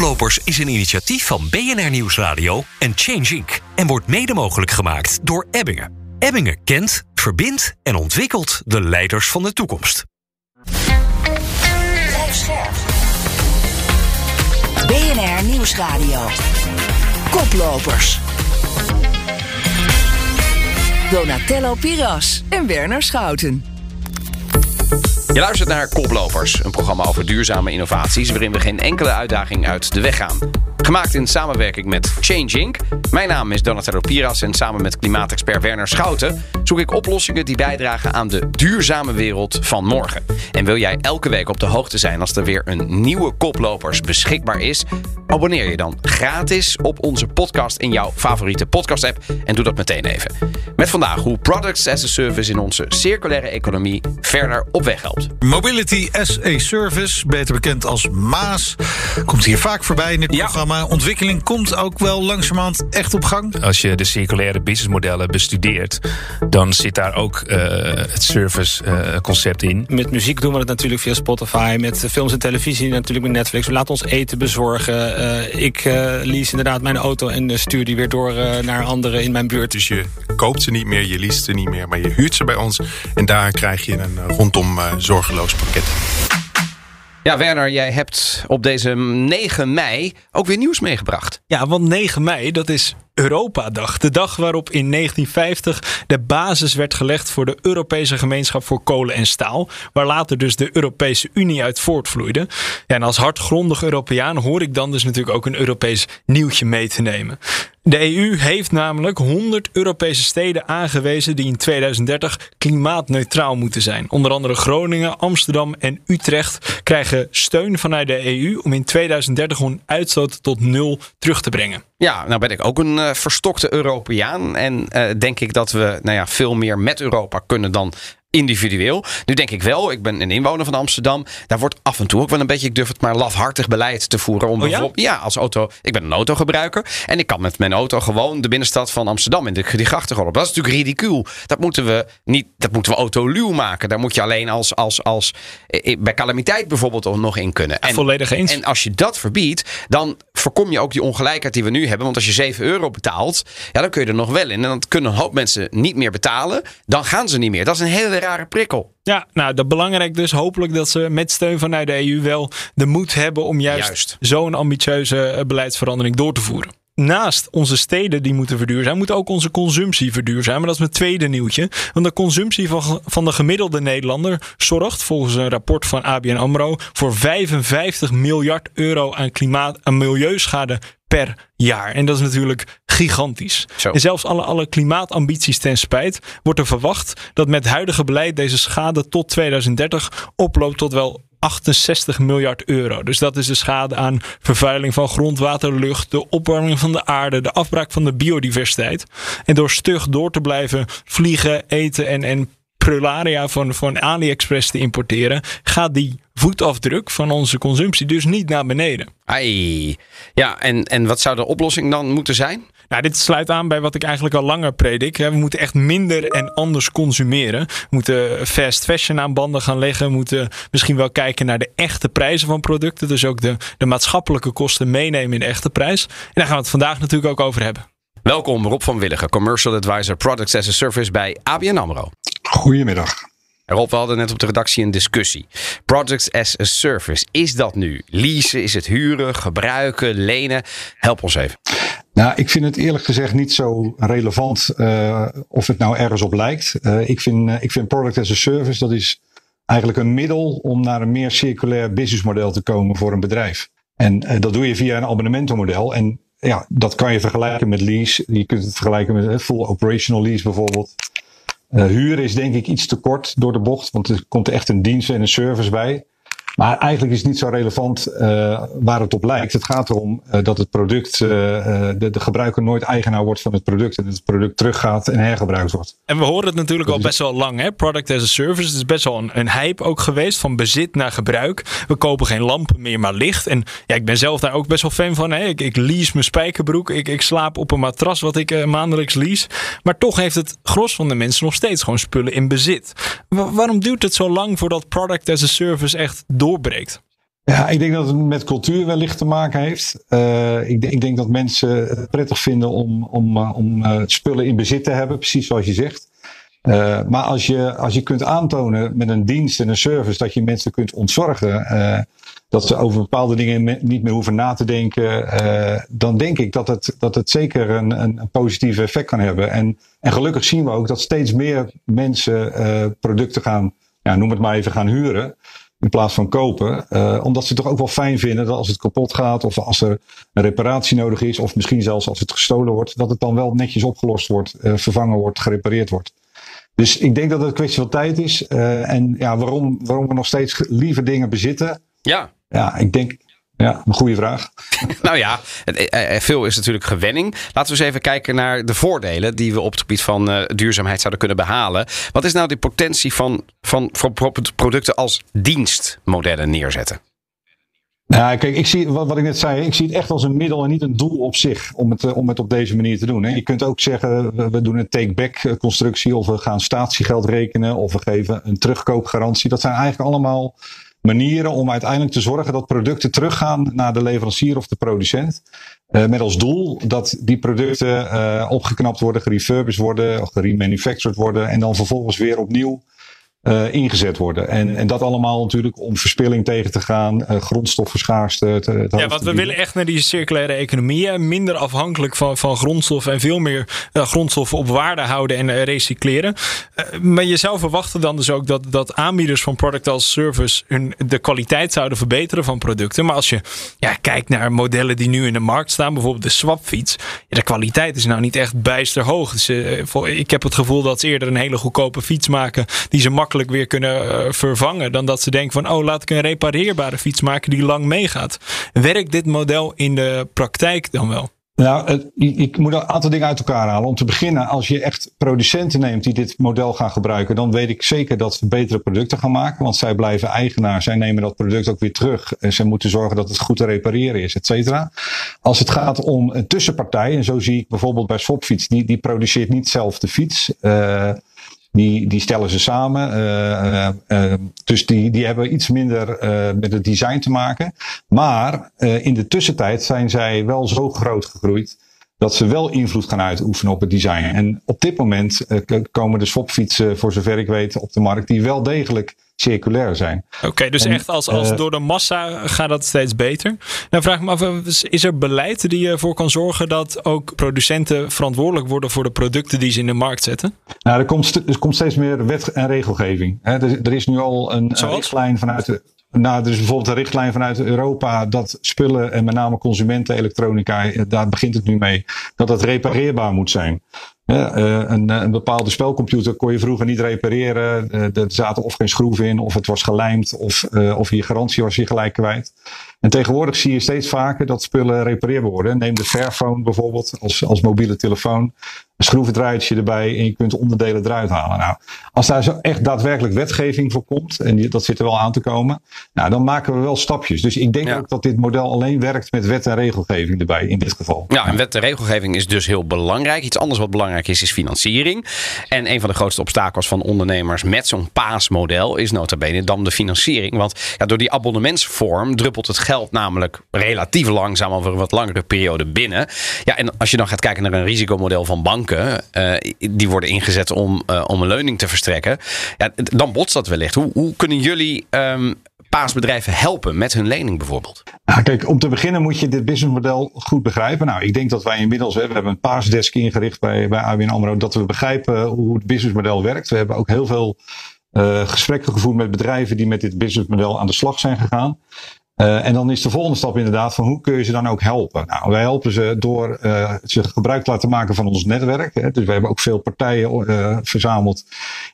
Koplopers is een initiatief van BNR Nieuwsradio en Change Inc. en wordt mede mogelijk gemaakt door Ebbingen. Ebbingen kent, verbindt en ontwikkelt de leiders van de toekomst. BNR Nieuwsradio. Koplopers. Donatello Piras en Werner Schouten. Je luistert naar Koplopers, een programma over duurzame innovaties waarin we geen enkele uitdaging uit de weg gaan. Gemaakt in samenwerking met Change Inc. Mijn naam is Donatello Piras en samen met klimaatexpert Werner Schouten zoek ik oplossingen die bijdragen aan de duurzame wereld van morgen. En wil jij elke week op de hoogte zijn als er weer een nieuwe Koplopers beschikbaar is? Abonneer je dan gratis op onze podcast in jouw favoriete podcast-app en doe dat meteen even. Met vandaag hoe Products as a Service in onze circulaire economie verder op weg helpt. Mobility as a Service, beter bekend als MAAS, komt hier vaak voorbij in dit Ja. programma. Ontwikkeling komt ook wel langzamerhand echt op gang. Als je de circulaire businessmodellen bestudeert, dan zit daar ook eh, het service eh, concept in. Met muziek doen we het natuurlijk via Spotify. Met films en televisie natuurlijk met Netflix. We laten ons eten bezorgen. Eh, ik eh lease inderdaad mijn auto en stuur die weer door naar anderen in mijn buurt. Dus je koopt ze niet meer, je leest ze niet meer, maar je huurt ze bij ons. En daar krijg je een rondom eh, zorgeloos pakket. Ja, Werner, jij hebt op deze 9 mei ook weer nieuws meegebracht. Ja, want 9 mei, dat is Europadag. De dag waarop in 1950 de basis werd gelegd voor de Europese gemeenschap voor kolen en staal. Waar later dus de Europese Unie uit voortvloeide. Ja, en als hardgrondig Europeaan hoor ik dan dus natuurlijk ook een Europees nieuwtje mee te nemen. De EU heeft namelijk 100 Europese steden aangewezen die in 2030 klimaatneutraal moeten zijn. Onder andere Groningen, Amsterdam en Utrecht krijgen steun vanuit de EU om in 2030 hun uitstoot tot nul terug te brengen. Ja, nou ben ik ook een eh, verstokte Europeaan. En eh, denk ik dat we nou ja, veel meer met Europa kunnen dan individueel. Nu denk ik wel, ik ben een inwoner van Amsterdam. Daar wordt af en toe ook wel een beetje, ik durf het maar lafhartig beleid te voeren. Om Oh ja? bijvoorbeeld, ja, als auto. Ik ben een autogebruiker. En ik kan met mijn auto gewoon de binnenstad van Amsterdam in de, die grachten op. Dat is natuurlijk ridicuul. Dat moeten we niet, dat moeten we autoluw maken. Daar moet je alleen als, als, als eh, bij calamiteit bijvoorbeeld nog in kunnen. En, volledig eens. En als je dat verbiedt, dan voorkom je ook die ongelijkheid die we nu hebben. Want als je 7 euro betaalt, ja, dan kun je er nog wel in. En dan kunnen een hoop mensen niet meer betalen. Dan gaan ze niet meer. Dat is een hele rare prikkel. Ja, nou, dat belangrijk dus. Hopelijk dat ze met steun vanuit de EU wel de moed hebben om juist, Juist. zo'n ambitieuze eh, beleidsverandering door te voeren. Naast onze steden die moeten verduurzamen, moet ook onze consumptie verduurzamen. Dat is mijn tweede nieuwtje. Want de consumptie van, van de gemiddelde Nederlander zorgt volgens een rapport van ABN AMRO voor 55 miljard euro aan, klimaat, aan milieuschade per jaar. En dat is natuurlijk gigantisch. Zo. En zelfs alle, alle klimaatambities ten spijt wordt er verwacht dat met huidige beleid deze schade tot 2030 oploopt tot wel 68 miljard euro. Dus dat is de schade aan vervuiling van grondwater, lucht, de opwarming van de aarde, de afbraak van de biodiversiteit. En door stug door te blijven vliegen, eten en, en prularia van, van AliExpress te importeren, gaat die voetafdruk van onze consumptie dus niet naar beneden. Ai. Ja, en, en wat zou de oplossing dan moeten zijn? Nou, dit sluit aan bij wat ik eigenlijk al langer predik. hè. We moeten echt minder en anders consumeren. We moeten fast fashion aan banden gaan leggen. We moeten misschien wel kijken naar de echte prijzen van producten. Dus ook de, de maatschappelijke kosten meenemen in de echte prijs. En daar gaan we het vandaag natuurlijk ook over hebben. Welkom Rob van Willigen, Commercial Advisor Products as a Service bij ABN AMRO. Goedemiddag. Rob, we hadden net op de redactie een discussie. Products as a Service, is dat nu? Leasen, is het huren, gebruiken, lenen? Help ons even. Nou, ik vind het eerlijk gezegd niet zo relevant eh, of het nou ergens op lijkt. Eh, ik, vind, eh, ik vind product as a service, dat is eigenlijk een middel om naar een meer circulair businessmodel te komen voor een bedrijf. En dat doe je via een abonnementenmodel. En ja, dat kan je vergelijken met lease. Je kunt het vergelijken met full operational lease bijvoorbeeld. Huren is denk ik iets te kort door de bocht, want er komt echt een dienst en een service bij. Maar eigenlijk is het niet zo relevant uh, waar het op lijkt. Het gaat erom uh, dat het product, uh, de, de, gebruiker nooit eigenaar wordt van het product. En dat het product teruggaat en hergebruikt wordt. En we horen het natuurlijk al best wel lang, hè? Product as a service. Het is best wel een, een, hype ook geweest van bezit naar gebruik. We kopen geen lampen meer, maar licht. En ja, ik ben zelf daar ook best wel fan van. Hè? Ik, ik lease mijn spijkerbroek. Ik, ik slaap op een matras wat ik maandelijks lease. Maar toch heeft het gros van de mensen nog steeds gewoon spullen in bezit. Wa waarom duurt het zo lang voordat product as a service echt Ja, ik denk dat het met cultuur wellicht te maken heeft. Uh, ik, ik, denk dat mensen het prettig vinden om, om, om uh, spullen in bezit te hebben, precies zoals je zegt. Maar als je, als je kunt aantonen met een dienst en een service dat je mensen kunt ontzorgen, dat ze over bepaalde dingen niet meer hoeven na te denken, dan denk ik dat het, dat het zeker een, een, positief effect kan hebben. En, en gelukkig zien we ook dat steeds meer mensen producten gaan, ja, noem het maar even, gaan huren in plaats van kopen. Uh, omdat ze het toch ook wel fijn vinden dat als het kapot gaat of als er een reparatie nodig is of misschien zelfs als het gestolen wordt, dat het dan wel netjes opgelost wordt, uh, vervangen wordt, gerepareerd wordt. Dus ik denk dat het een kwestie van tijd is. Uh, en ja, waarom, waarom we nog steeds liever dingen bezitten. Ja. Ja, ik denk, ja, een goede vraag. nou ja, eh, eh, veel is natuurlijk gewenning. Laten we eens even kijken naar de voordelen die we op het gebied van uh, duurzaamheid zouden kunnen behalen. Wat is nou de potentie van, van, van producten als dienstmodellen neerzetten? Ja, kijk, ik zie wat, wat ik net zei, ik zie het echt als een middel en niet een doel op zich om het, om het op deze manier te doen. Hè. Je kunt ook zeggen, we, we doen een take-back constructie of we gaan statiegeld rekenen of we geven een terugkoopgarantie. Dat zijn eigenlijk allemaal manieren om uiteindelijk te zorgen dat producten teruggaan naar de leverancier of de producent. Uh, met als doel dat die producten uh, opgeknapt worden, gerefurbished worden, of geremanufactured worden en dan vervolgens weer opnieuw uh, ingezet worden. En, en dat allemaal natuurlijk om verspilling tegen te gaan, uh, grondstoffenschaarste. Te, te ja, want we willen echt naar die circulaire economie. Minder afhankelijk van, van grondstoffen en veel meer uh, grondstoffen op waarde houden en recycleren. maar je zou verwachten dan dus ook dat, dat aanbieders van product als service hun, de kwaliteit zouden verbeteren van producten. Maar als je ja, kijkt naar modellen die nu in de markt staan, bijvoorbeeld de swapfiets. Ja, de kwaliteit is nou niet echt bijster hoog. Dus, ik heb het gevoel dat ze eerder een hele goedkope fiets maken die ze makkelijk weer kunnen uh, vervangen. Dan dat ze denken van, oh, laat ik een repareerbare fiets maken die lang meegaat. Werkt dit model in de praktijk dan wel? Nou, ik moet een aantal dingen uit elkaar halen. Om te beginnen, als je echt producenten neemt die dit model gaan gebruiken, dan weet ik zeker dat ze betere producten gaan maken. Want zij blijven eigenaar, zij nemen dat product ook weer terug. En zij moeten zorgen dat het goed te repareren is, et cetera. Als het gaat om een tussenpartij, en zo zie ik bijvoorbeeld bij Swapfiets, die, die produceert niet zelf de fiets. Uh, die, die stellen ze samen. Uh, uh, dus die, die hebben iets minder met het design te maken. Maar in de tussentijd zijn zij wel zo groot gegroeid dat ze wel invloed gaan uitoefenen op het design. En op dit moment komen de swapfietsen, voor zover ik weet, op de markt die wel degelijk circulair zijn. Oké, dus echt als, als door de massa gaat dat steeds beter. Nou vraag ik me af, is er beleid die ervoor kan zorgen dat ook producenten verantwoordelijk worden voor de producten die ze in de markt zetten? Nou, er komt, er komt steeds meer wet en regelgeving. er, er, is nu al een, een richtlijn vanuit de, nou, er is bijvoorbeeld een richtlijn vanuit Europa dat spullen en met name consumenten elektronica, daar begint het nu mee, dat het repareerbaar moet zijn. Ja, uh, een, een, bepaalde spelcomputer kon je vroeger niet repareren. Uh, er zaten of geen schroeven in, of het was gelijmd, of, of je garantie was je gelijk kwijt. En tegenwoordig zie je steeds vaker dat spullen repareerbaar worden. Neem de Fairphone bijvoorbeeld als, als mobiele telefoon een schroevendraaitje erbij en je kunt onderdelen eruit halen. Nou, als daar zo echt daadwerkelijk wetgeving voor komt, en dat zit er wel aan te komen, nou, dan maken we wel stapjes. Dus ik denk ja. ook dat dit model alleen werkt met wet en regelgeving erbij in dit geval. Ja, en wet en regelgeving is dus heel belangrijk. Iets anders wat belangrijk is, financiering. En een van de grootste obstakels van ondernemers met zo'n paasmodel is bene dan de financiering. Want ja, door die abonnementsvorm druppelt het geld namelijk relatief langzaam over een wat langere periode binnen. Ja, en als je dan gaat kijken naar een risicomodel van banken uh, die worden ingezet om, uh, om een leuning te verstrekken. Ja, dan botst dat wellicht. Hoe, hoe kunnen jullie um, paasbedrijven helpen met hun lening bijvoorbeeld? Nou, kijk, om te beginnen moet je dit businessmodel goed begrijpen. Nou, ik denk dat wij inmiddels, we hebben een paasdesk ingericht bij, bij ABN AMRO, dat we begrijpen hoe het businessmodel werkt. We hebben ook heel veel uh, gesprekken gevoerd met bedrijven die met dit businessmodel aan de slag zijn gegaan. Uh, en dan is de volgende stap inderdaad van hoe kun je ze dan ook helpen? Nou, wij helpen ze door uh, ze gebruik te laten maken van ons netwerk. Hè. Dus we hebben ook veel partijen uh, verzameld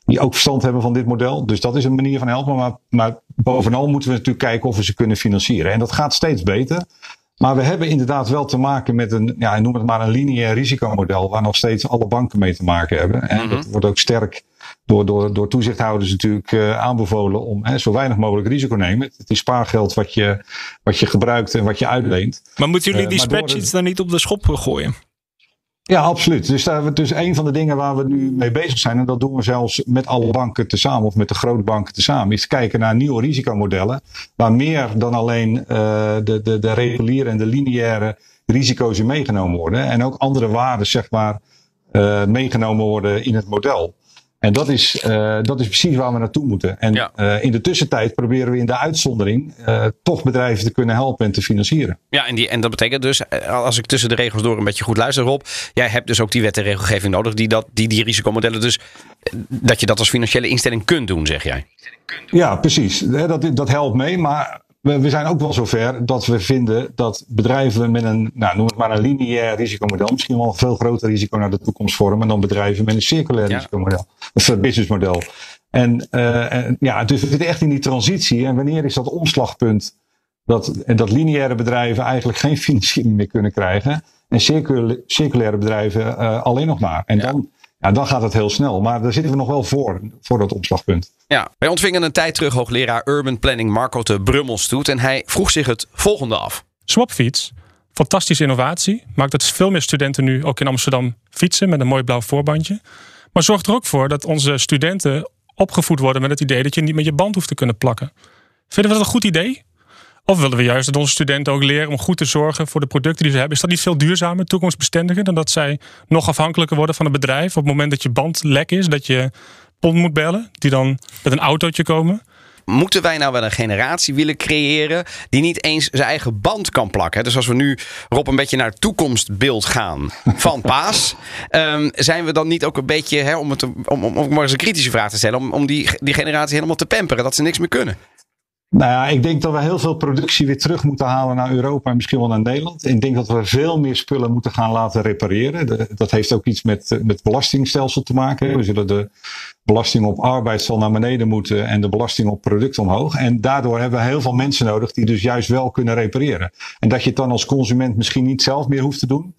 die ook verstand hebben van dit model. Dus dat is een manier van helpen. Maar, maar bovenal moeten we natuurlijk kijken of we ze kunnen financieren. En dat gaat steeds beter. Maar we hebben inderdaad wel te maken met een, ja, noem het maar een lineair risicomodel, waar nog steeds alle banken mee te maken hebben. En mm -hmm. dat wordt ook sterk door, door, door toezichthouders natuurlijk uh, aanbevolen om hè, zo weinig mogelijk risico te nemen. Het is spaargeld wat je, wat je gebruikt en wat je uitleent. Maar moeten jullie die uh, spreadsheets dan niet op de schop gooien? Ja, absoluut. Dus, daar, dus een van de dingen waar we nu mee bezig zijn, en dat doen we zelfs met alle banken tezamen of met de grote banken tezamen, is kijken naar nieuwe risicomodellen. Waar meer dan alleen uh, de, de, de reguliere en de lineaire risico's in meegenomen worden. En ook andere waarden, zeg maar, uh, meegenomen worden in het model. En dat is, uh, dat is precies waar we naartoe moeten. En ja. uh, in de tussentijd proberen we in de uitzondering uh, toch bedrijven te kunnen helpen en te financieren. Ja, en, die, en dat betekent dus, als ik tussen de regels door een beetje goed luister, Rob. Jij hebt dus ook die wet en regelgeving nodig die dat, die, die risicomodellen dus, dat je dat als financiële instelling kunt doen, zeg jij. Ja, precies. Dat, dat helpt mee, maar we, we zijn ook wel zover dat we vinden dat bedrijven met een, nou, noem het maar een lineair risicomodel, misschien wel een veel groter risico naar de toekomst vormen dan bedrijven met een circulair ja. risicomodel, of businessmodel. En, uh, en ja, dus we zitten echt in die transitie. En wanneer is dat omslagpunt dat, dat lineaire bedrijven eigenlijk geen financiering meer kunnen krijgen en circulaire bedrijven uh, alleen nog maar. En ja. dan, ja, dan gaat het heel snel. Maar daar zitten we nog wel voor, voor dat omslagpunt. Ja, wij ontvingen een tijd terug hoogleraar Urban Planning Marco de Brummelstoet. En hij vroeg zich het volgende af. Swapfiets, fantastische innovatie. Maakt dat veel meer studenten nu ook in Amsterdam fietsen met een mooi blauw voorbandje. Maar zorgt er ook voor dat onze studenten opgevoed worden met het idee dat je niet met je band hoeft te kunnen plakken. Vinden we dat een goed idee? Of willen we juist dat onze studenten ook leren om goed te zorgen voor de producten die ze hebben? Is dat niet veel duurzamer, toekomstbestendiger, dan dat zij nog afhankelijker worden van een bedrijf op het moment dat je band lek is, dat je pond moet bellen, die dan met een autootje komen? Moeten wij nou wel een generatie willen creëren die niet eens zijn eigen band kan plakken? Dus als we nu, Rob, een beetje naar het toekomstbeeld gaan van Paas, um, zijn we dan niet ook een beetje, om, het, om, om, om maar eens een kritische vraag te stellen, om, om die, die generatie helemaal te pamperen, dat ze niks meer kunnen? Nou ja, ik denk dat we heel veel productie weer terug moeten halen naar Europa en misschien wel naar Nederland. Ik denk dat we veel meer spullen moeten gaan laten repareren. Dat heeft ook iets met, met het belastingstelsel te maken. We zullen de belasting op arbeid zal naar beneden moeten en de belasting op product omhoog. En daardoor hebben we heel veel mensen nodig die dus juist wel kunnen repareren. En dat je het dan als consument misschien niet zelf meer hoeft te doen.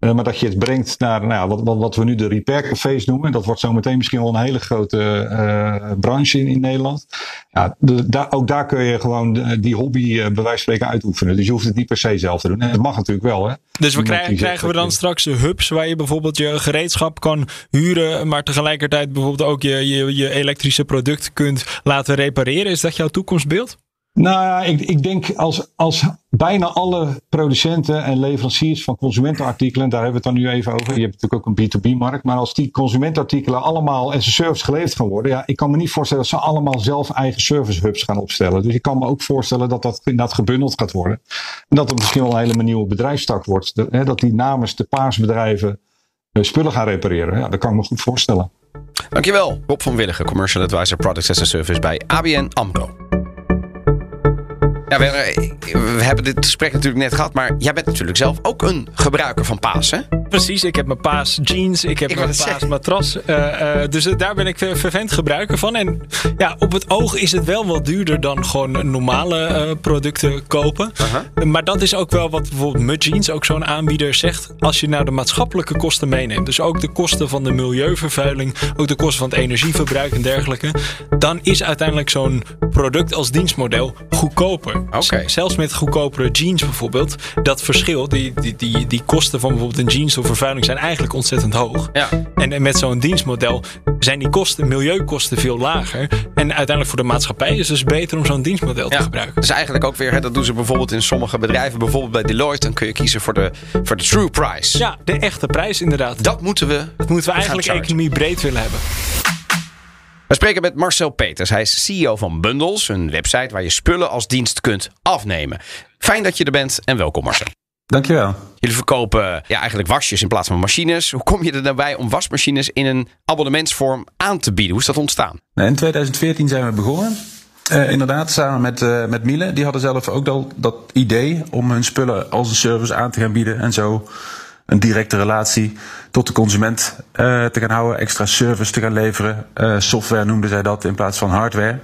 Uh, maar dat je het brengt naar nou ja, wat, wat, wat we nu de repair cafés noemen. Dat wordt zometeen misschien wel een hele grote uh, branche in, in Nederland. Ja, de, ook daar kun je gewoon die hobby uh, bij wijze van spreken uitoefenen. Dus je hoeft het niet per se zelf te doen. En dat mag natuurlijk wel. Hè? Dus we krijgen, krijgen we dan straks hubs waar je bijvoorbeeld je gereedschap kan huren. Maar tegelijkertijd bijvoorbeeld ook je, je, je elektrische product kunt laten repareren. Is dat jouw toekomstbeeld? Nou ja, ik, ik denk als, als bijna alle producenten en leveranciers van consumentenartikelen, daar hebben we het dan nu even over. Je hebt natuurlijk ook een B2B-markt, maar als die consumentenartikelen allemaal as a service geleverd gaan worden, ja, ik kan me niet voorstellen dat ze allemaal zelf eigen service hubs gaan opstellen. Dus ik kan me ook voorstellen dat dat inderdaad gebundeld gaat worden. En dat het misschien wel een hele nieuwe bedrijfstak wordt. De, hè, dat die namens de paasbedrijven uh, spullen gaan repareren. Ja, dat kan ik me goed voorstellen. Dankjewel, Rob van Willigen, Commercial Advisor Products as a Service bij ABN AMRO. Ja, we, we, hebben dit gesprek natuurlijk net gehad, maar jij bent natuurlijk zelf ook een gebruiker van Paas, hè? Precies, ik heb mijn Paas jeans, ik heb ik mijn Paas matras. Uh, uh, dus daar ben ik vervent gebruiker van. En ja, op het oog is het wel wat duurder dan gewoon normale uh, producten kopen. Uh -huh. Maar dat is ook wel wat bijvoorbeeld Mud Jeans, ook zo'n aanbieder, zegt. Als je nou de maatschappelijke kosten meeneemt, dus ook de kosten van de milieuvervuiling, ook de kosten van het energieverbruik en dergelijke, dan is uiteindelijk zo'n product als dienstmodel goedkoper. Okay. Zelfs met goedkopere jeans bijvoorbeeld. Dat verschil, die, die, die, die kosten van bijvoorbeeld een jeans of vervuiling zijn eigenlijk ontzettend hoog. Ja. En, en met zo'n dienstmodel zijn die kosten, milieukosten veel lager. En uiteindelijk voor de maatschappij is het dus beter om zo'n dienstmodel ja. te gebruiken. Dus eigenlijk ook weer, hè, dat doen ze bijvoorbeeld in sommige bedrijven. Bijvoorbeeld bij Deloitte, dan kun je kiezen voor de, voor de true price. Ja, de echte prijs inderdaad. Dat moeten we Dat moeten we eigenlijk economie breed willen hebben. We spreken met Marcel Peters. Hij is CEO van Bundles, een website waar je spullen als dienst kunt afnemen. Fijn dat je er bent en welkom Marcel. Dankjewel. Jullie verkopen ja, eigenlijk wasjes in plaats van machines. Hoe kom je er daarbij om wasmachines in een abonnementsvorm aan te bieden? Hoe is dat ontstaan? In 2014 zijn we begonnen. Uh, inderdaad, samen met, uh, met Miele. Die hadden zelf ook al dat idee om hun spullen als een service aan te gaan bieden. En zo een directe relatie tot de consument uh, te gaan houden, extra service te gaan leveren. Uh, software noemden zij dat in plaats van hardware.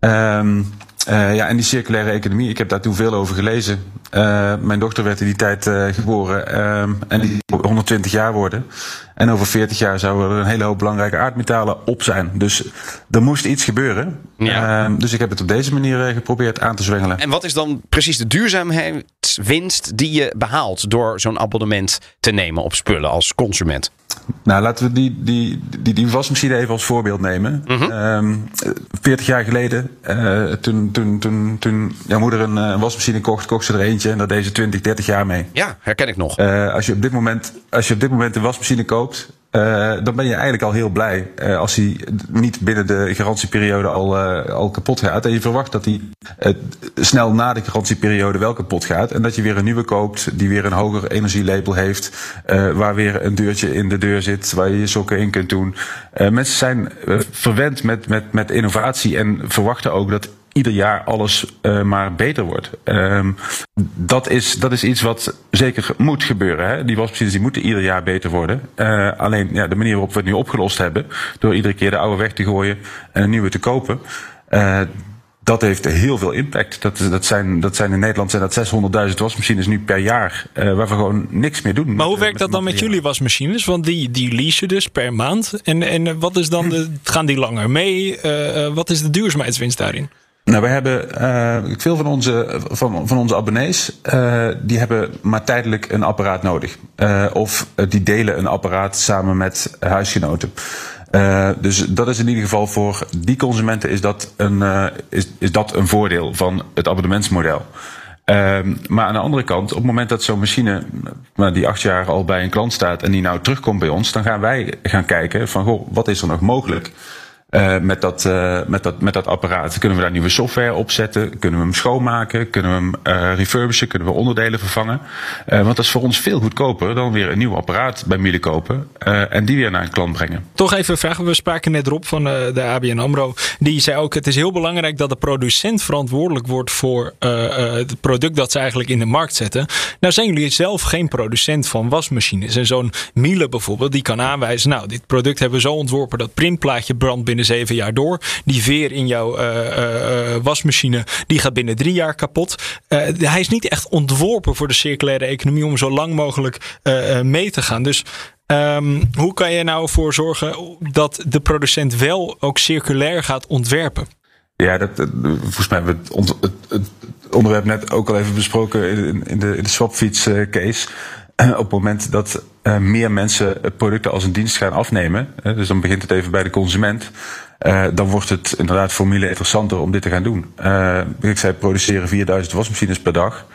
Um, Uh, ja, en die circulaire economie, ik heb daar toen veel over gelezen. Uh, mijn dochter werd in die tijd uh, geboren um, en die 120 jaar worden. En over 40 jaar zouden er een hele hoop belangrijke aardmetalen op zijn. Dus er moest iets gebeuren. Ja. Uh, dus ik heb het op deze manier geprobeerd aan te zwengelen. En wat is dan precies de duurzaamheidswinst die je behaalt door zo'n abonnement te nemen op spullen als consument? Nou, laten we die, die, die, die wasmachine even als voorbeeld nemen. Mm -hmm. um, 40 jaar geleden, uh, toen, toen, toen, toen jouw moeder een, een, wasmachine kocht, kocht ze er eentje en daar deed ze 20, 30 jaar mee. Ja, herken ik nog. Uh, als, je op dit moment, als je op dit moment een wasmachine koopt, dan ben je eigenlijk al heel blij uh, als hij niet binnen de garantieperiode al, uh, al kapot gaat. En je verwacht dat hij snel na de garantieperiode wel kapot gaat. En dat je weer een nieuwe koopt die weer een hoger energielabel heeft. waar weer een deurtje in de deur zit waar je je sokken in kunt doen. mensen zijn verwend met, met, met innovatie en verwachten ook dat ieder jaar alles uh, maar beter wordt. Um, dat, is, dat is iets wat zeker moet gebeuren. Hè? Die wasmachines die moeten ieder jaar beter worden. Uh, alleen ja, de manier waarop we het nu opgelost hebben, door iedere keer de oude weg te gooien en een nieuwe te kopen. Uh, dat heeft heel veel impact. Dat, dat, zijn, dat zijn in Nederland zijn dat 600.000 wasmachines nu per jaar. Uh, waar we gewoon niks meer doen. Maar hoe werkt dat dan met jullie wasmachines? Want die, die leasen dus per maand. En, en wat is dan de, gaan die langer mee? Uh, wat is de duurzaamheidswinst daarin? Nou, we hebben uh, veel van onze, van, van onze abonnees, uh, die hebben maar tijdelijk een apparaat nodig. Uh, of die delen een apparaat samen met huisgenoten. dus dat is in ieder geval voor die consumenten is dat een, is, is dat een voordeel van het abonnementsmodel. Ehm, maar aan de andere kant, op het moment dat zo'n machine die acht jaar al bij een klant staat en die nou terugkomt bij ons, dan gaan wij gaan kijken van goh, wat is er nog mogelijk? Uh, met, dat, uh, met, dat, met dat apparaat. Kunnen we daar nieuwe software op zetten? Kunnen we hem schoonmaken? Kunnen we hem uh, refurbishen? Kunnen we onderdelen vervangen? want dat is voor ons veel goedkoper dan weer een nieuw apparaat bij Miele kopen. en die weer naar een klant brengen. Toch even vragen. We spraken net Rob van de ABN AMRO. Die zei ook het is heel belangrijk dat de producent verantwoordelijk wordt voor het product dat ze eigenlijk in de markt zetten. Nou zijn jullie zelf geen producent van wasmachines. En zo'n Miele bijvoorbeeld die kan aanwijzen. Nou dit product hebben we zo ontworpen dat printplaatje brandt binnen zeven jaar door. Die veer in jouw uh, uh, wasmachine, die gaat binnen drie jaar kapot. Hij is niet echt ontworpen voor de circulaire economie om zo lang mogelijk mee te gaan. Dus um, hoe kan je nou voor zorgen dat de producent wel ook circulair gaat ontwerpen? Ja, dat, volgens mij hebben we het, het, onderwerp net ook al even besproken in, in de, in de swapfiets case. op het moment dat uh, meer mensen producten als een dienst gaan afnemen, uh, dus dan begint het even bij de consument, uh, dan wordt het inderdaad voor Miele interessanter om dit te gaan doen. ik zei, produceren 4000 wasmachines per dag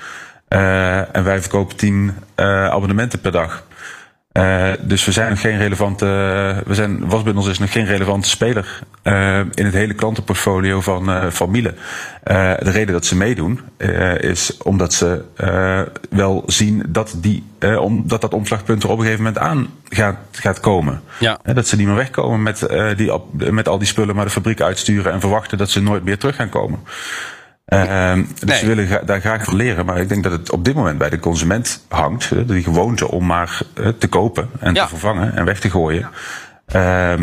en wij verkopen 10 abonnementen per dag. Uh, dus we zijn nog geen relevante, we zijn, Wasbundels is nog geen relevante speler uh, in het hele klantenportfolio van, uh, van Miele. de reden dat ze meedoen is omdat ze wel zien dat, die, om, dat dat omslagpunt er op een gegeven moment aan gaat, gaat komen. Ja. dat ze niet meer wegkomen met, die, met al die spullen maar de fabriek uitsturen en verwachten dat ze nooit meer terug gaan komen. Uh, dus nee. we willen daar graag van leren. Maar ik denk dat het op dit moment bij de consument hangt. Die gewoonte om maar te kopen en ja. te vervangen en weg te gooien. Ja.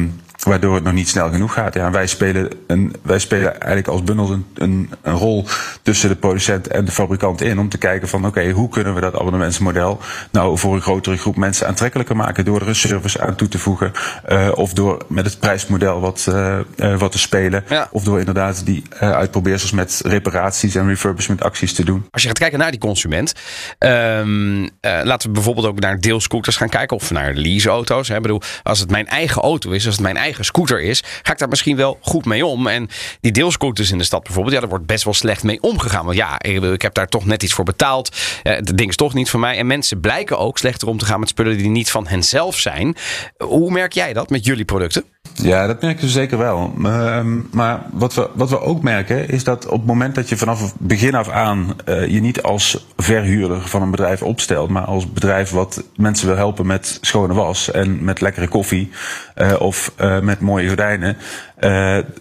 Waardoor het nog niet snel genoeg gaat. Ja, wij spelen, een, wij spelen eigenlijk als bundel een, een, een rol tussen de producent en de fabrikant in. Om te kijken van oké, okay, hoe kunnen we dat abonnementsmodel nou voor een grotere groep mensen aantrekkelijker maken. Door er een service aan toe te voegen. Uh, of door met het prijsmodel wat, uh, uh, wat te spelen. Ja. Of door inderdaad die uitprobeersels met reparaties en refurbishment acties te doen. Als je gaat kijken naar die consument. Um, laten we bijvoorbeeld ook naar deelscooters gaan kijken. Of naar leaseauto's. Ik bedoel, als het mijn eigen auto is, als het mijn eigen scooter is, ga ik daar misschien wel goed mee om. En die deelscooters in de stad bijvoorbeeld, ja, daar wordt best wel slecht mee omgegaan. Want ja, ik heb daar toch net iets voor betaald. Het ding is toch niet van mij. En mensen blijken ook slechter om te gaan met spullen die niet van henzelf zijn. Hoe merk jij dat met jullie producten? Ja, dat merken we zeker wel. Ehm, maar wat we, wat we ook merken is dat op het moment dat je vanaf begin af aan uh, je niet als verhuurder van een bedrijf opstelt, maar als bedrijf wat mensen wil helpen met schone was en met lekkere koffie uh, of uh, met mooie gordijnen,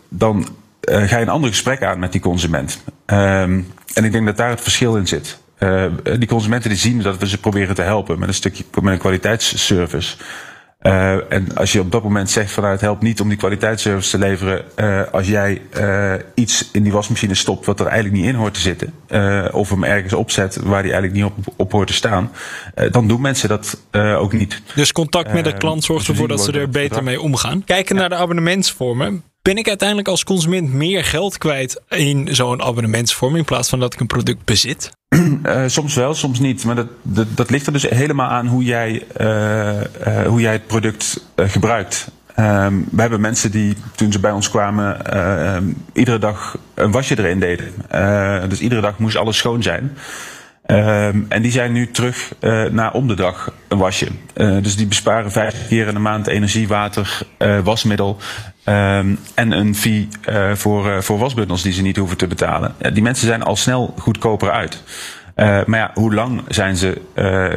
dan ga je een ander gesprek aan met die consument. Um, en ik denk dat daar het verschil in zit. die consumenten die zien dat we ze proberen te helpen met een stukje met een kwaliteitsservice. Uh, en als je op dat moment zegt van nou, het helpt niet om die kwaliteitsservice te leveren uh, als jij uh, iets in die wasmachine stopt wat er eigenlijk niet in hoort te zitten, of hem ergens opzet waar die eigenlijk niet op, op hoort te staan, dan doen mensen dat ook niet. Dus contact met de klant zorgt ervoor dat ze er beter mee omgaan. Kijken naar de abonnementsvormen. Ben ik uiteindelijk als consument meer geld kwijt in zo'n abonnementsvorm in plaats van dat ik een product bezit? Uh, soms wel, soms niet. Maar dat, dat, dat, ligt er dus helemaal aan hoe jij, uh, uh, hoe jij het product gebruikt. Um, we hebben mensen die toen ze bij ons kwamen iedere dag een wasje erin deden. dus iedere dag moest alles schoon zijn. Um, en die zijn nu terug naar om de dag een wasje. Dus die besparen vijf keer in de maand energie, water, wasmiddel. Um, en een fee voor, voor wasbundels die ze niet hoeven te betalen. die mensen zijn al snel goedkoper uit. maar ja, hoe lang zijn ze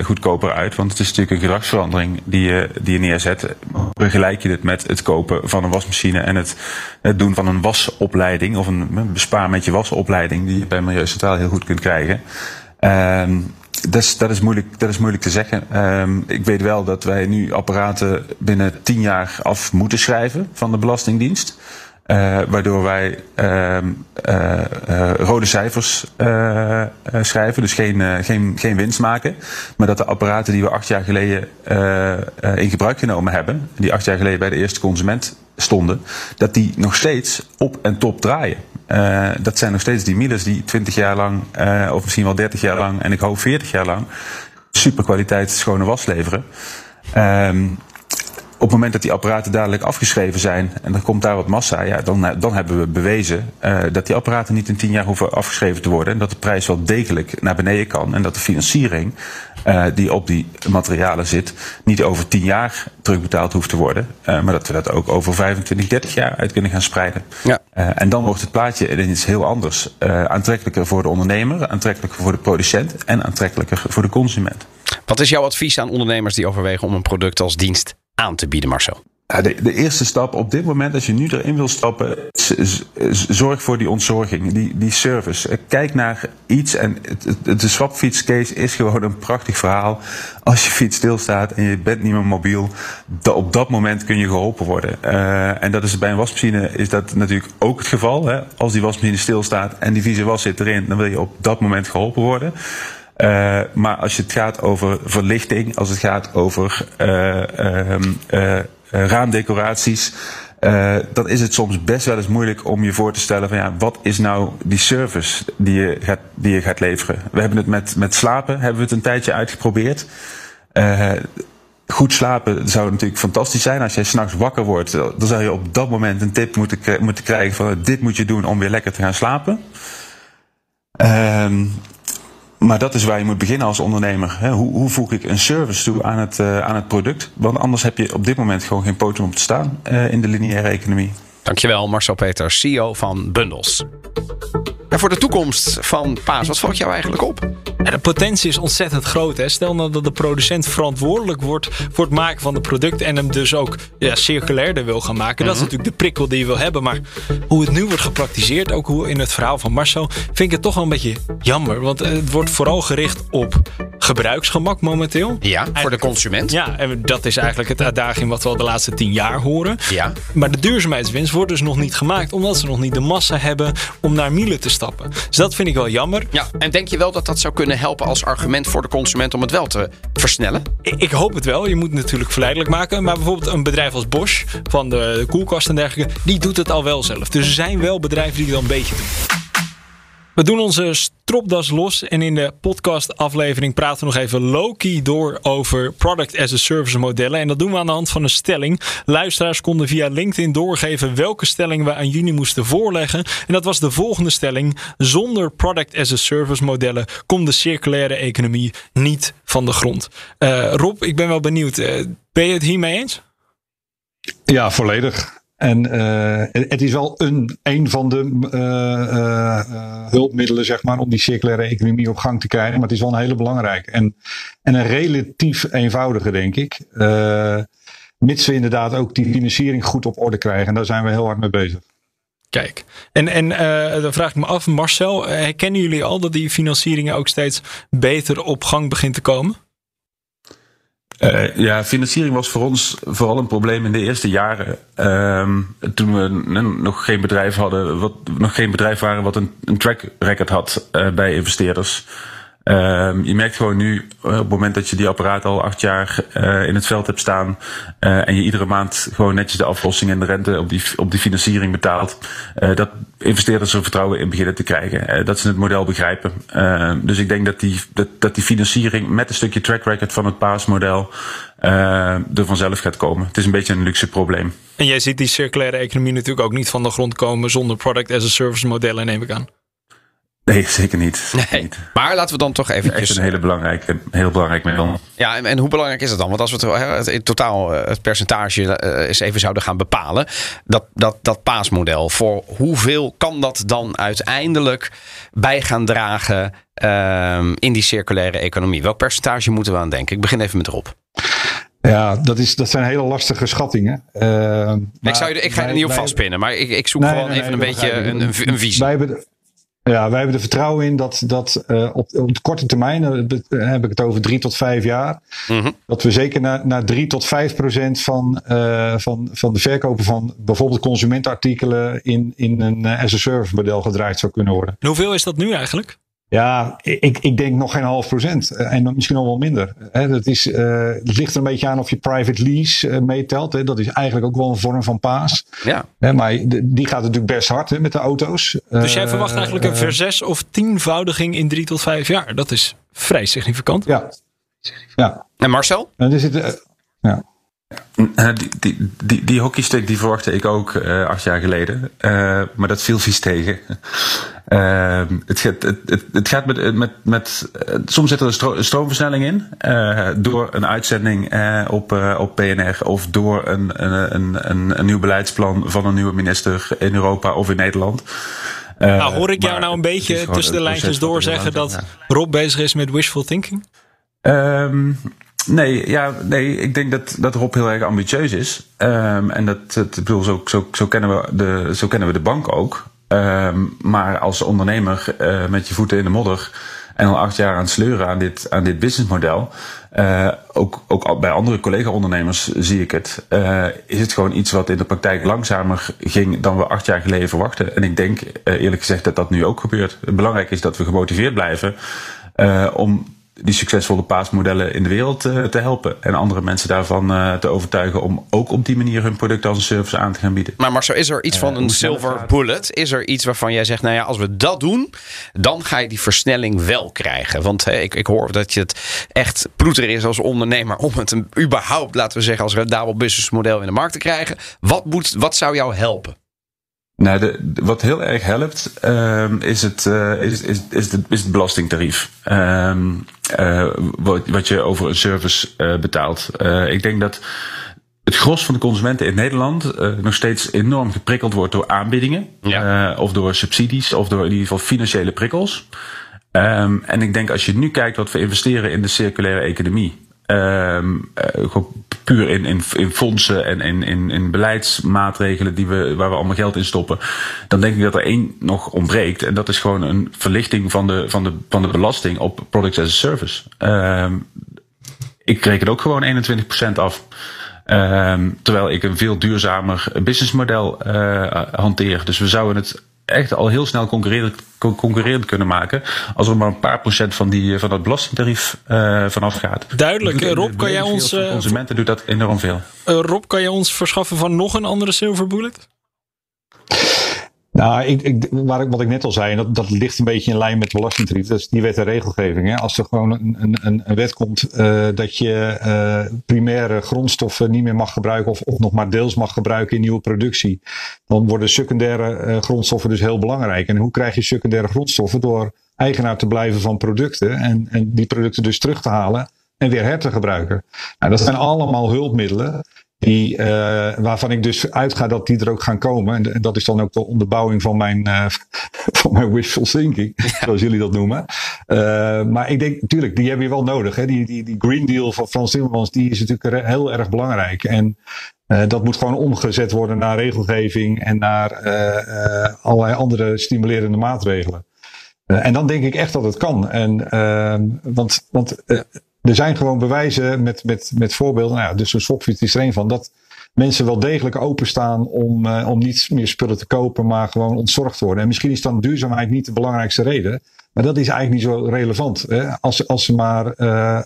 goedkoper uit? Want het is natuurlijk een gedragsverandering die je, die je neerzet. Begelijk je dit met het kopen van een wasmachine en het, het doen van een wasopleiding of een bespaar met je wasopleiding die je bij Milieu Centraal heel goed kunt krijgen. Um, dat is, dat, is moeilijk, dat is moeilijk te zeggen. Um, ik weet wel dat wij nu apparaten binnen tien jaar af moeten schrijven van de Belastingdienst. Uh, waardoor wij uh, uh, rode cijfers schrijven, dus geen, geen, geen winst maken. Maar dat de apparaten die we acht jaar geleden in gebruik genomen hebben, die acht jaar geleden bij de eerste consument stonden, dat die nog steeds op en top draaien. Uh, dat zijn nog steeds die Miles die 20 jaar lang, uh, of misschien wel 30 jaar lang, en ik hoop 40 jaar lang, super kwaliteit schone was leveren. Um, op het moment dat die apparaten dadelijk afgeschreven zijn en er komt daar wat massa, ja, dan, dan hebben we bewezen uh, dat die apparaten niet in tien jaar hoeven afgeschreven te worden. En dat de prijs wel degelijk naar beneden kan. En dat de financiering uh, die op die materialen zit, niet over tien jaar terugbetaald hoeft te worden. Uh, maar dat we dat ook over 25, 30 jaar uit kunnen gaan spreiden. Ja. en dan wordt het plaatje ineens heel anders. aantrekkelijker voor de ondernemer, aantrekkelijker voor de producent en aantrekkelijker voor de consument. Wat is jouw advies aan ondernemers die overwegen om een product als dienst aan te bieden, Marcel? De, de, eerste stap op dit moment, als je nu erin wil stappen, zorg voor die ontzorging, die, die service. Kijk naar iets en de swapfietscase is gewoon een prachtig verhaal. Als je fiets stilstaat en je bent niet meer mobiel, op dat moment kun je geholpen worden. Uh, en dat is bij een wasmachine is dat natuurlijk ook het geval. Hè? Als die wasmachine stilstaat en die vieze was zit erin, dan wil je op dat moment geholpen worden. Uh, maar als het gaat over verlichting, als het gaat over uh, uh, raamdecoraties, dan is het soms best wel eens moeilijk om je voor te stellen van ja, wat is nou die service die je gaat, die je gaat leveren? We hebben het met, met slapen, hebben we het een tijdje uitgeprobeerd. goed slapen zou natuurlijk fantastisch zijn. Als jij s'nachts wakker wordt, dan zou je op dat moment een tip moeten, moeten krijgen van dit moet je doen om weer lekker te gaan slapen. Ehm maar dat is waar je moet beginnen als ondernemer. Hoe, hoe voeg ik een service toe aan het, uh, aan het product? Want anders heb je op dit moment gewoon geen podium om te staan uh, in de lineaire economie. Dankjewel, Marcel Peters, CEO van Bundels. En voor de toekomst van Paas, wat valt jou eigenlijk op? de potentie is ontzettend groot. Hè? Stel nou dat de producent verantwoordelijk wordt voor het maken van het product en hem dus ook ja, circulairder wil gaan maken. Dat is mhm. natuurlijk de prikkel die je wil hebben. Maar hoe het nu wordt gepraktiseerd, ook hoe in het verhaal van Marcel, vind ik het toch wel een beetje jammer. Want het wordt vooral gericht op gebruiksgemak momenteel. Ja, voor de consument. Ja, en dat is eigenlijk het uitdaging wat we al de laatste tien jaar horen. Ja. Maar de duurzaamheidswinst wordt dus nog niet gemaakt, omdat ze nog niet de massa hebben om naar Miele te stappen. Dus dat vind ik wel jammer. Ja, en denk je wel dat dat zou kunnen helpen als argument voor de consument om het wel te versnellen? Ik, hoop het wel. Je moet het natuurlijk verleidelijk maken. Maar bijvoorbeeld een bedrijf als Bosch, van de koelkast en dergelijke, die doet het al wel zelf. Dus er zijn wel bedrijven die het al een beetje doen. We doen onze stropdas los en in de podcast-aflevering praten we nog even Loki door over product as a service modellen. En dat doen we aan de hand van een stelling. Luisteraars konden via LinkedIn doorgeven welke stelling we aan juni moesten voorleggen. En dat was de volgende stelling. Zonder product as a service modellen komt de circulaire economie niet van de grond. Uh, Rob, ik ben wel benieuwd. Uh, ben je het hiermee eens? Ja, volledig. En uh, het is wel een, een van de uh, uh, hulpmiddelen, zeg maar, om die circulaire economie op gang te krijgen. Maar het is wel een hele belangrijke. En, en een relatief eenvoudige, denk ik. mits we inderdaad ook die financiering goed op orde krijgen. En daar zijn we heel hard mee bezig. Kijk, en, en dan vraag ik me af, Marcel, herkennen jullie al dat die financieringen ook steeds beter op gang begint te komen? Uh, ja, financiering was voor ons vooral een probleem in de eerste jaren. Uh, toen we nog geen bedrijf hadden, wat, nog geen bedrijf waren wat een, een track record had uh, bij investeerders. Uh, je merkt gewoon nu, op het moment dat je die apparaat al acht jaar uh, in het veld hebt staan. Uh, en je iedere maand gewoon netjes de aflossing en de rente op die, op die financiering betaalt. Dat investeerders er vertrouwen in beginnen te krijgen. dat ze het model begrijpen. dus ik denk dat die, dat die financiering met een stukje track record van het paasmodel er vanzelf gaat komen. Het is een beetje een luxe probleem. En jij ziet die circulaire economie natuurlijk ook niet van de grond komen zonder product as a service modellen, neem ik aan. Nee, zeker niet. Nee. Maar laten we dan toch even. Echt een hele belangrijke, heel belangrijk middel. Ja, en, en, hoe belangrijk is het dan? Want als we het, het, totaal het percentage uh, eens even zouden gaan bepalen, dat, dat, dat paasmodel, voor hoeveel kan dat dan uiteindelijk bij gaan dragen uh, in die circulaire economie? Welk percentage moeten we aan denken? Ik begin even met Rob. Ja, dat, is, dat zijn hele lastige schattingen. Uh, ik, zou je, ik ga je er niet op vastpinnen, maar ik, ik zoek nee, gewoon nee, even nee, een beetje een, een, een visie. Wij hebben, ja, wij hebben er vertrouwen in dat, dat uh, op, op de korte termijn, uh, heb ik het over drie tot vijf jaar, mm -hmm. dat we zeker naar, naar drie tot vijf procent van, uh, van, van de verkopen van bijvoorbeeld consumentenartikelen in, in een as-a-service model gedraaid zou kunnen worden. En hoeveel is dat nu eigenlijk? Ja, ik, ik denk nog geen half procent. En misschien nog wel minder. dat is, uh, het ligt er een beetje aan of je private lease uh, meetelt. Hè. Dat is eigenlijk ook wel een vorm van paas. Ja. maar die gaat natuurlijk best hard hè, met de auto's. Dus jij verwacht eigenlijk een verzes- of tienvoudiging in drie tot vijf jaar. Dat is vrij significant. Ja. ja. En Marcel? En er zit, ja. Die, die, die, die hockeystick die verwachtte ik ook uh, acht jaar geleden. Uh, maar dat viel vies tegen. Uh, het, gaat, het, het, het, gaat met, met, met soms zit er een, stro een stroomversnelling in. door een uitzending op, op PNR of door een, een, een, een nieuw beleidsplan van een nieuwe minister in Europa of in Nederland. nou, hoor ik jou nou een beetje tussen de lijntjes door zeggen dat Rob bezig is met wishful thinking? Um, Nee, ja, nee, ik denk dat, dat Rob heel erg ambitieus is. Um, en dat, dat bedoel, zo, zo, zo, kennen we de, zo kennen we de bank ook. Um, maar als ondernemer uh, met je voeten in de modder en al acht jaar aan het sleuren aan dit, aan dit businessmodel. Uh, ook, ook bij andere collega-ondernemers zie ik het. Uh, is het gewoon iets wat in de praktijk langzamer ging dan we acht jaar geleden verwachten. En ik denk eerlijk gezegd dat dat nu ook gebeurt. Belangrijk is dat we gemotiveerd blijven om die succesvolle paasmodellen in de wereld uh, te helpen. En andere mensen daarvan uh, te overtuigen om ook op die manier hun product als een service aan te gaan bieden. Maar Marcel, is er iets van uh, een silver bullet? Is er iets waarvan jij zegt, nou ja, als we dat doen, dan ga je die versnelling wel krijgen? Want hè, ik, ik hoor dat je het echt ploeter is als ondernemer om het een, überhaupt, laten we zeggen, als rendabel businessmodel in de markt te krijgen. Wat, moet, wat zou jou helpen? Nou, de, wat heel erg helpt, um, is, het, uh, is, is, is, de, is het belastingtarief. Um, uh, wat, wat je over een service uh, betaalt. ik denk dat het gros van de consumenten in Nederland nog steeds enorm geprikkeld wordt door aanbiedingen. Ja. of door subsidies, of door in ieder geval financiële prikkels. Um, en ik denk als je nu kijkt wat we investeren in de circulaire economie. Um, puur in, in, in fondsen en in, in, in beleidsmaatregelen die we, waar we allemaal geld in stoppen. Dan denk ik dat er één nog ontbreekt. En dat is gewoon een verlichting van de, van de, van de belasting op products as a service. Um, ik reken ook gewoon 21% af. Um, terwijl ik een veel duurzamer businessmodel uh, hanteer. Dus we zouden het echt al heel snel concurrerend, concurrerend kunnen maken. Als er maar een paar procent van, die, van dat belastingtarief uh, vanaf gaat. Duidelijk. Rob, kan jij ons. Uh, consumenten doet dat enorm veel. Uh, Rob, kan jij ons verschaffen van nog een andere silver bullet? Nou, ik, ik, waar ik, wat ik net al zei, dat, dat ligt een beetje in lijn met belastingtarief. Dat is die wet en regelgeving. Hè. Als er gewoon een, een, een wet komt uh, dat je uh, primaire grondstoffen niet meer mag gebruiken of, of nog maar deels mag gebruiken in nieuwe productie, dan worden secundaire uh, grondstoffen dus heel belangrijk. En hoe krijg je secundaire grondstoffen? Door eigenaar te blijven van producten en, en die producten dus terug te halen en weer her te gebruiken. Nou, dat zijn allemaal hulpmiddelen die, uh, waarvan ik dus uitga dat die er ook gaan komen. En, dat is dan ook de onderbouwing van mijn, uh, van mijn wishful thinking, zoals jullie dat noemen. Uh, maar ik denk, natuurlijk, die hebben je wel nodig. Hè? Die, die, die Green Deal van Frans Timmermans, die is natuurlijk heel erg belangrijk. En dat moet gewoon omgezet worden naar regelgeving en naar allerlei andere stimulerende maatregelen. en dan denk ik echt dat het kan. En, want want er zijn gewoon bewijzen met, met, met voorbeelden. Nou ja, dus een swapfiets is er een van. Dat mensen wel degelijk openstaan om, uh, om niet meer spullen te kopen, maar gewoon ontzorgd worden. En misschien is dan duurzaamheid niet de belangrijkste reden. Maar dat is eigenlijk niet zo relevant. Hè? Als, als ze maar uh,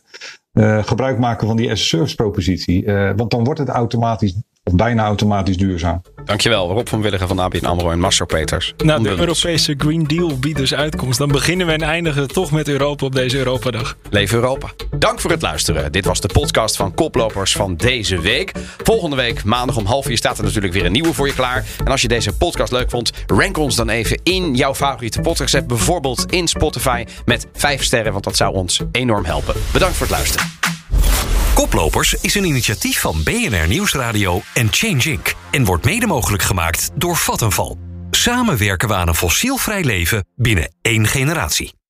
uh, gebruik maken van die as-a-service propositie. want dan wordt het automatisch of bijna automatisch duurzaam. Dankjewel, Rob van Willigen van ABN AMRO en Marcel Peters. Nou, de Europese Green Deal biedt dus uitkomst. Dan beginnen we en eindigen toch met Europa op deze Europadag. Leef Europa. Dank voor het luisteren. Dit was de podcast van Koplopers van deze week. Volgende week, maandag om half vier, staat er natuurlijk weer een nieuwe voor je klaar. En als je deze podcast leuk vond, rank ons dan even in jouw favoriete podcast app. Bijvoorbeeld in Spotify met vijf sterren, want dat zou ons enorm helpen. Bedankt voor het luisteren. Koplopers is een initiatief van BNR Nieuwsradio en Change Inc. en wordt mede mogelijk gemaakt door Vattenval. Samen werken we aan een fossielvrij leven binnen één generatie.